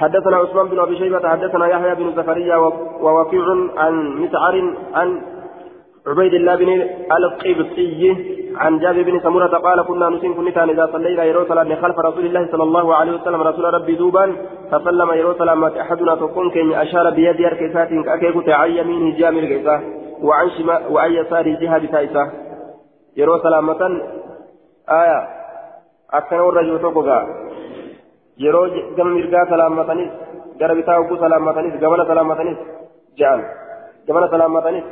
حدثنا عثمان بن أبي شيبة حدثنا يحيى بن زكريا ووكيع عن مسعر عن عبيد الله بن القبطي عن جابر بن سمرة قال كنا نسين كنتان إذا صلينا يرو صلاة خلف رسول الله صلى الله عليه وسلم. رسول ربي دوبا فسلم يرو صلاة أحدنا تكون كن أشار بيد يركسات أكيكو عن يمينه جامل كيسا وعن شمال وعن يساره جهة بتايسا يرو سلامة آية أكثر الرجل توقع yeroo gama mirgaa salaamatanis gara bitaa hogguu salaamatanis gamana salaamatanis je'an gamana salaamatanis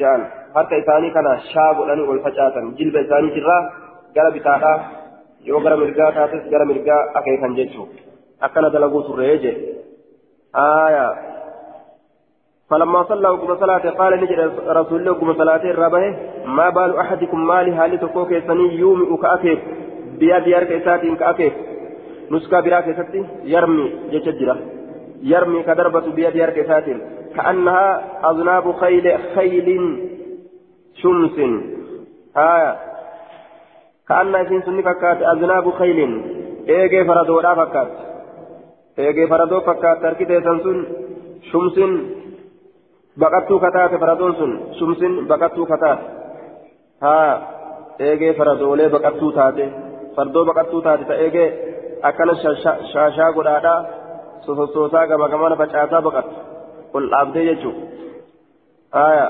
je'an harka isaanii kana shaa godhanii ol facaasan jilba isaaniitirraa gara bitaadhaa yoo gara mirgaa taates gara mirgaa akeekan jechuudha akkana dalaguu turree jedhe aayaa. فلما صلى وقم صلاة قال نجد رسول الله وقم صلاة الربه ما بال أحدكم مالي هالي تكوك سني يومي كأكيف بيد يرك إسات كأكيف نسكا براك إساتي يرمي جتجرة يرمي كدربة بيد يرك إسات كأنها أذناب خيل خيل شمس آية كأن إسين سني فكات أذناب خيل إيجي فردو لا فكات إيجي فردو فكات تركي سنسون شمس baqattuu kataate faradoon sun sumsin baqattuu kataate haa eegee faradoolee baqattuu taate fardoo baqattuu taate ta eegee akkana shaashaa godhaadhaa sosossoosaa gama gamana facaasaa baqattu ol dhaabdee jechuudha haa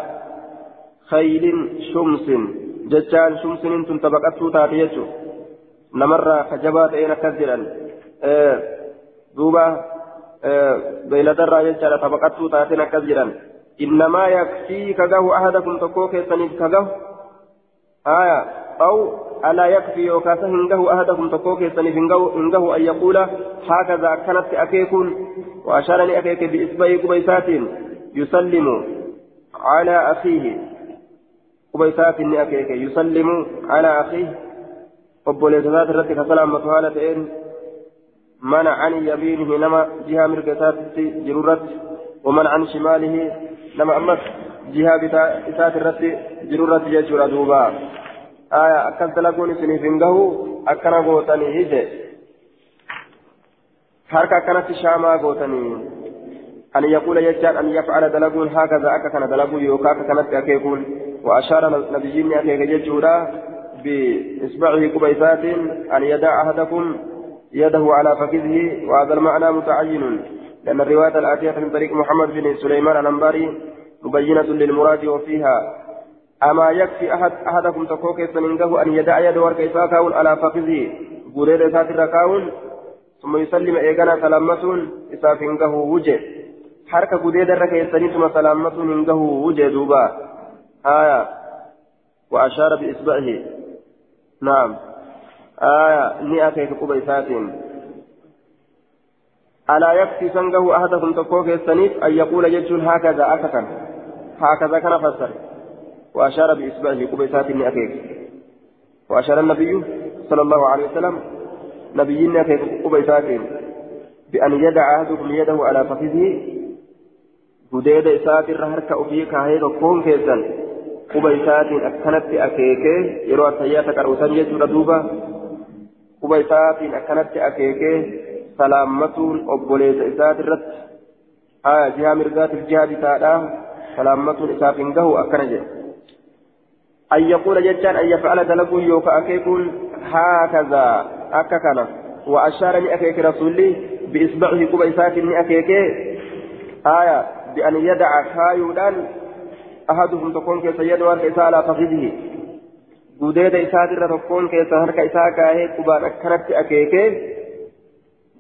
shumsiniin tun ta baqattuu taate jechuudha namarraa kajabaa ta'een akkas jedhan duuba beeyladarraa jechaadha ta baqattuu taateen akkas jedhan. إنما يكفي كجه أحدكم تكوك سنيف كجه آية أو ألا يكفي يوكاسه إنجه أحدكم تكوك سنيف إنجه أن يقول هكذا كانت أكيكون وأشارني أكيك بإسبعي قبيسات يسلم على أخيه قبيسات أكيك يسلم على أخيه mana an yamiinihi nama jihaa mirgasaatti jiru irratti waman an shimaalihi nama ammas jihaa bitaa isaati irratti jiru irratti jechuudha duuba aya akkas dalaguun isiniif hin gahu akkana gootanii hije harka akkanatti shaamaa gootanii أن يقول يجعل أن يفعل دلقون هكذا أكا كان دلقون يوكا كانت أكيكون وأشار نبيين أكيك يجودا بإصبعه كبيسات أن يدع أحدكم يده على فخذه وهذا المعنى متعين لأن الرواية الآتية من طريق محمد بن سليمان الأنباري مبينة للمراد وفيها أما يكفي أحد أحدكم تكوك سننجه أن يدع يد ورك إساكاون على فخذه قرير إسات الركاون ثم يسلم إيقنا سلامة إسافنجه وجه. حركة قديد الركيساني ثم سلامة منجه وجه دوبا. آية وأشار بإصبعه. نعم. آية نئة قبيسات. ألا يكفي سنجه أحدكم تكوك السنيف أن يقول يجل هكذا أككا هكذا كان فسر. وأشار بإصبعه قبيسات نئة وأشار النبي صلى الله عليه وسلم نبينا كيف قبيسات. بأن يدع أحدكم يده على فخذه. gudeeda isaatirra harka ofii kaahee tokkoon keessan quba isaatiin akkanatti akeekee yeroo attayyaata qar'uusan jechuudha duuba quba isaatiin akkanatti akeekee salaammatuun obboleessa isaatirratti aya jihaa mirgaatiif jihaa bitaadhaa salaammatuun isaaf hin gahu akkana jedhe أن يقول جدًا أن يفعل دلقوا يوكا أكيكون هكذا أككنا وأشار لأكيك رسولي بإصبعه قبيسات لأكيك آية بأن يدع كايودان أحدهم تكون كيس يد ورك إساء على فخذه قديد إساء در تكون كيس هرك إساء كاهي قبان أكرت أكيكي.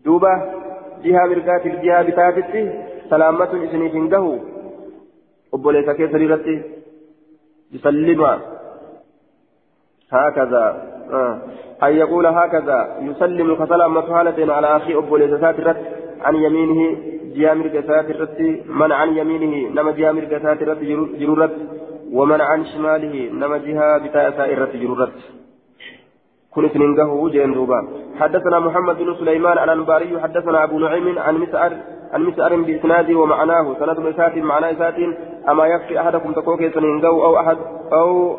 دوبة جهة مرقات الجهة بتاتتي سلامة إسني فنده أبوليس كيس ريرتي يسلم. هكذا. آه. أن يقول هكذا. يسلم كسلامة حالة على أخي أبوليس ساترت عن يمينه. جامر قسات الرت من عن يمينه نما جامر قسات الرت جرورت ومن عن شماله نما جهة بتاء سائرة جرورت. كن سننقه وجين دوبا حدثنا محمد بن سليمان الأنباري حدثنا أبو نعيم عن مسعر عن مسعر بإسناده ومعناه. سند مسات معنى سات أما يكفي أحدكم تكوكي سننقه أو أحد أو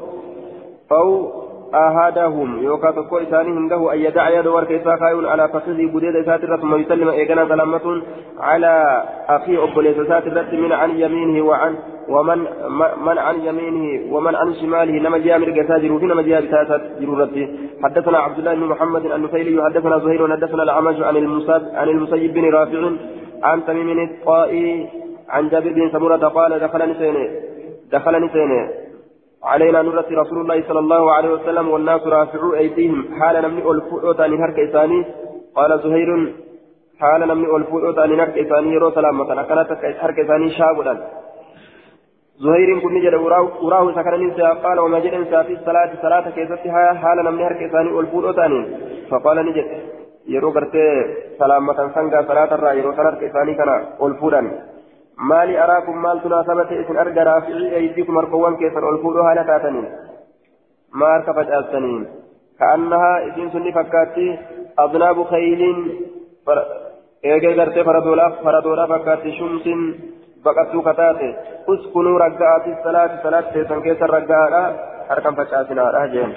أو أحدهم يوكا تكو إساني هنده أن يدع يد ورك إساكايون على فخذه بديد إساترة ثم يسلم إيقنا سلامة على أخي أبوليس إساترة من عن يمينه وعن ومن من عن يمينه ومن عن شماله. نما جاء من قساجر وفي نما جاء بتاسات حدثنا عبد الله بن محمد النفيلي حدثنا زهير وحدثنا الأعمش عن المساب عن المسيب بن رافع عن تميم الطائي عن جابر بن سمرة قال دخلني سيني دخلني سيني علينا نرة رسول الله صلى الله عليه وسلم والناس رافعوا أيديهم. حال نمني ألفؤتان هرك إساني قال زهير حال نمني ألفوت أني نرك إساني يرو سلامة أكنت حرك إساني شابدا زهير كن نجد وراه سكن ننسى. قال وما جد انسى في الصلاة. صلاة كيستها حال نمني حرك إساني ألفوت أني فقال نجد. يرو قرتي سلامة سنغا صلاة الرأي. يرو سلامة إساني كان مالي أراكم مال تناسبة إسن أرجى رافعي أيديكم أرقوان كيسر ألفوت هالة تاتنين ما أركبت أسنين كأنها إسن سني فكاتي أذناب خيل eegee gartee faradoodhaa fakkaatti shumsin baqattuu kataate uskunuu raggaati salaati salaati teessan keessa raggaadha harkan facaasinaadha jeen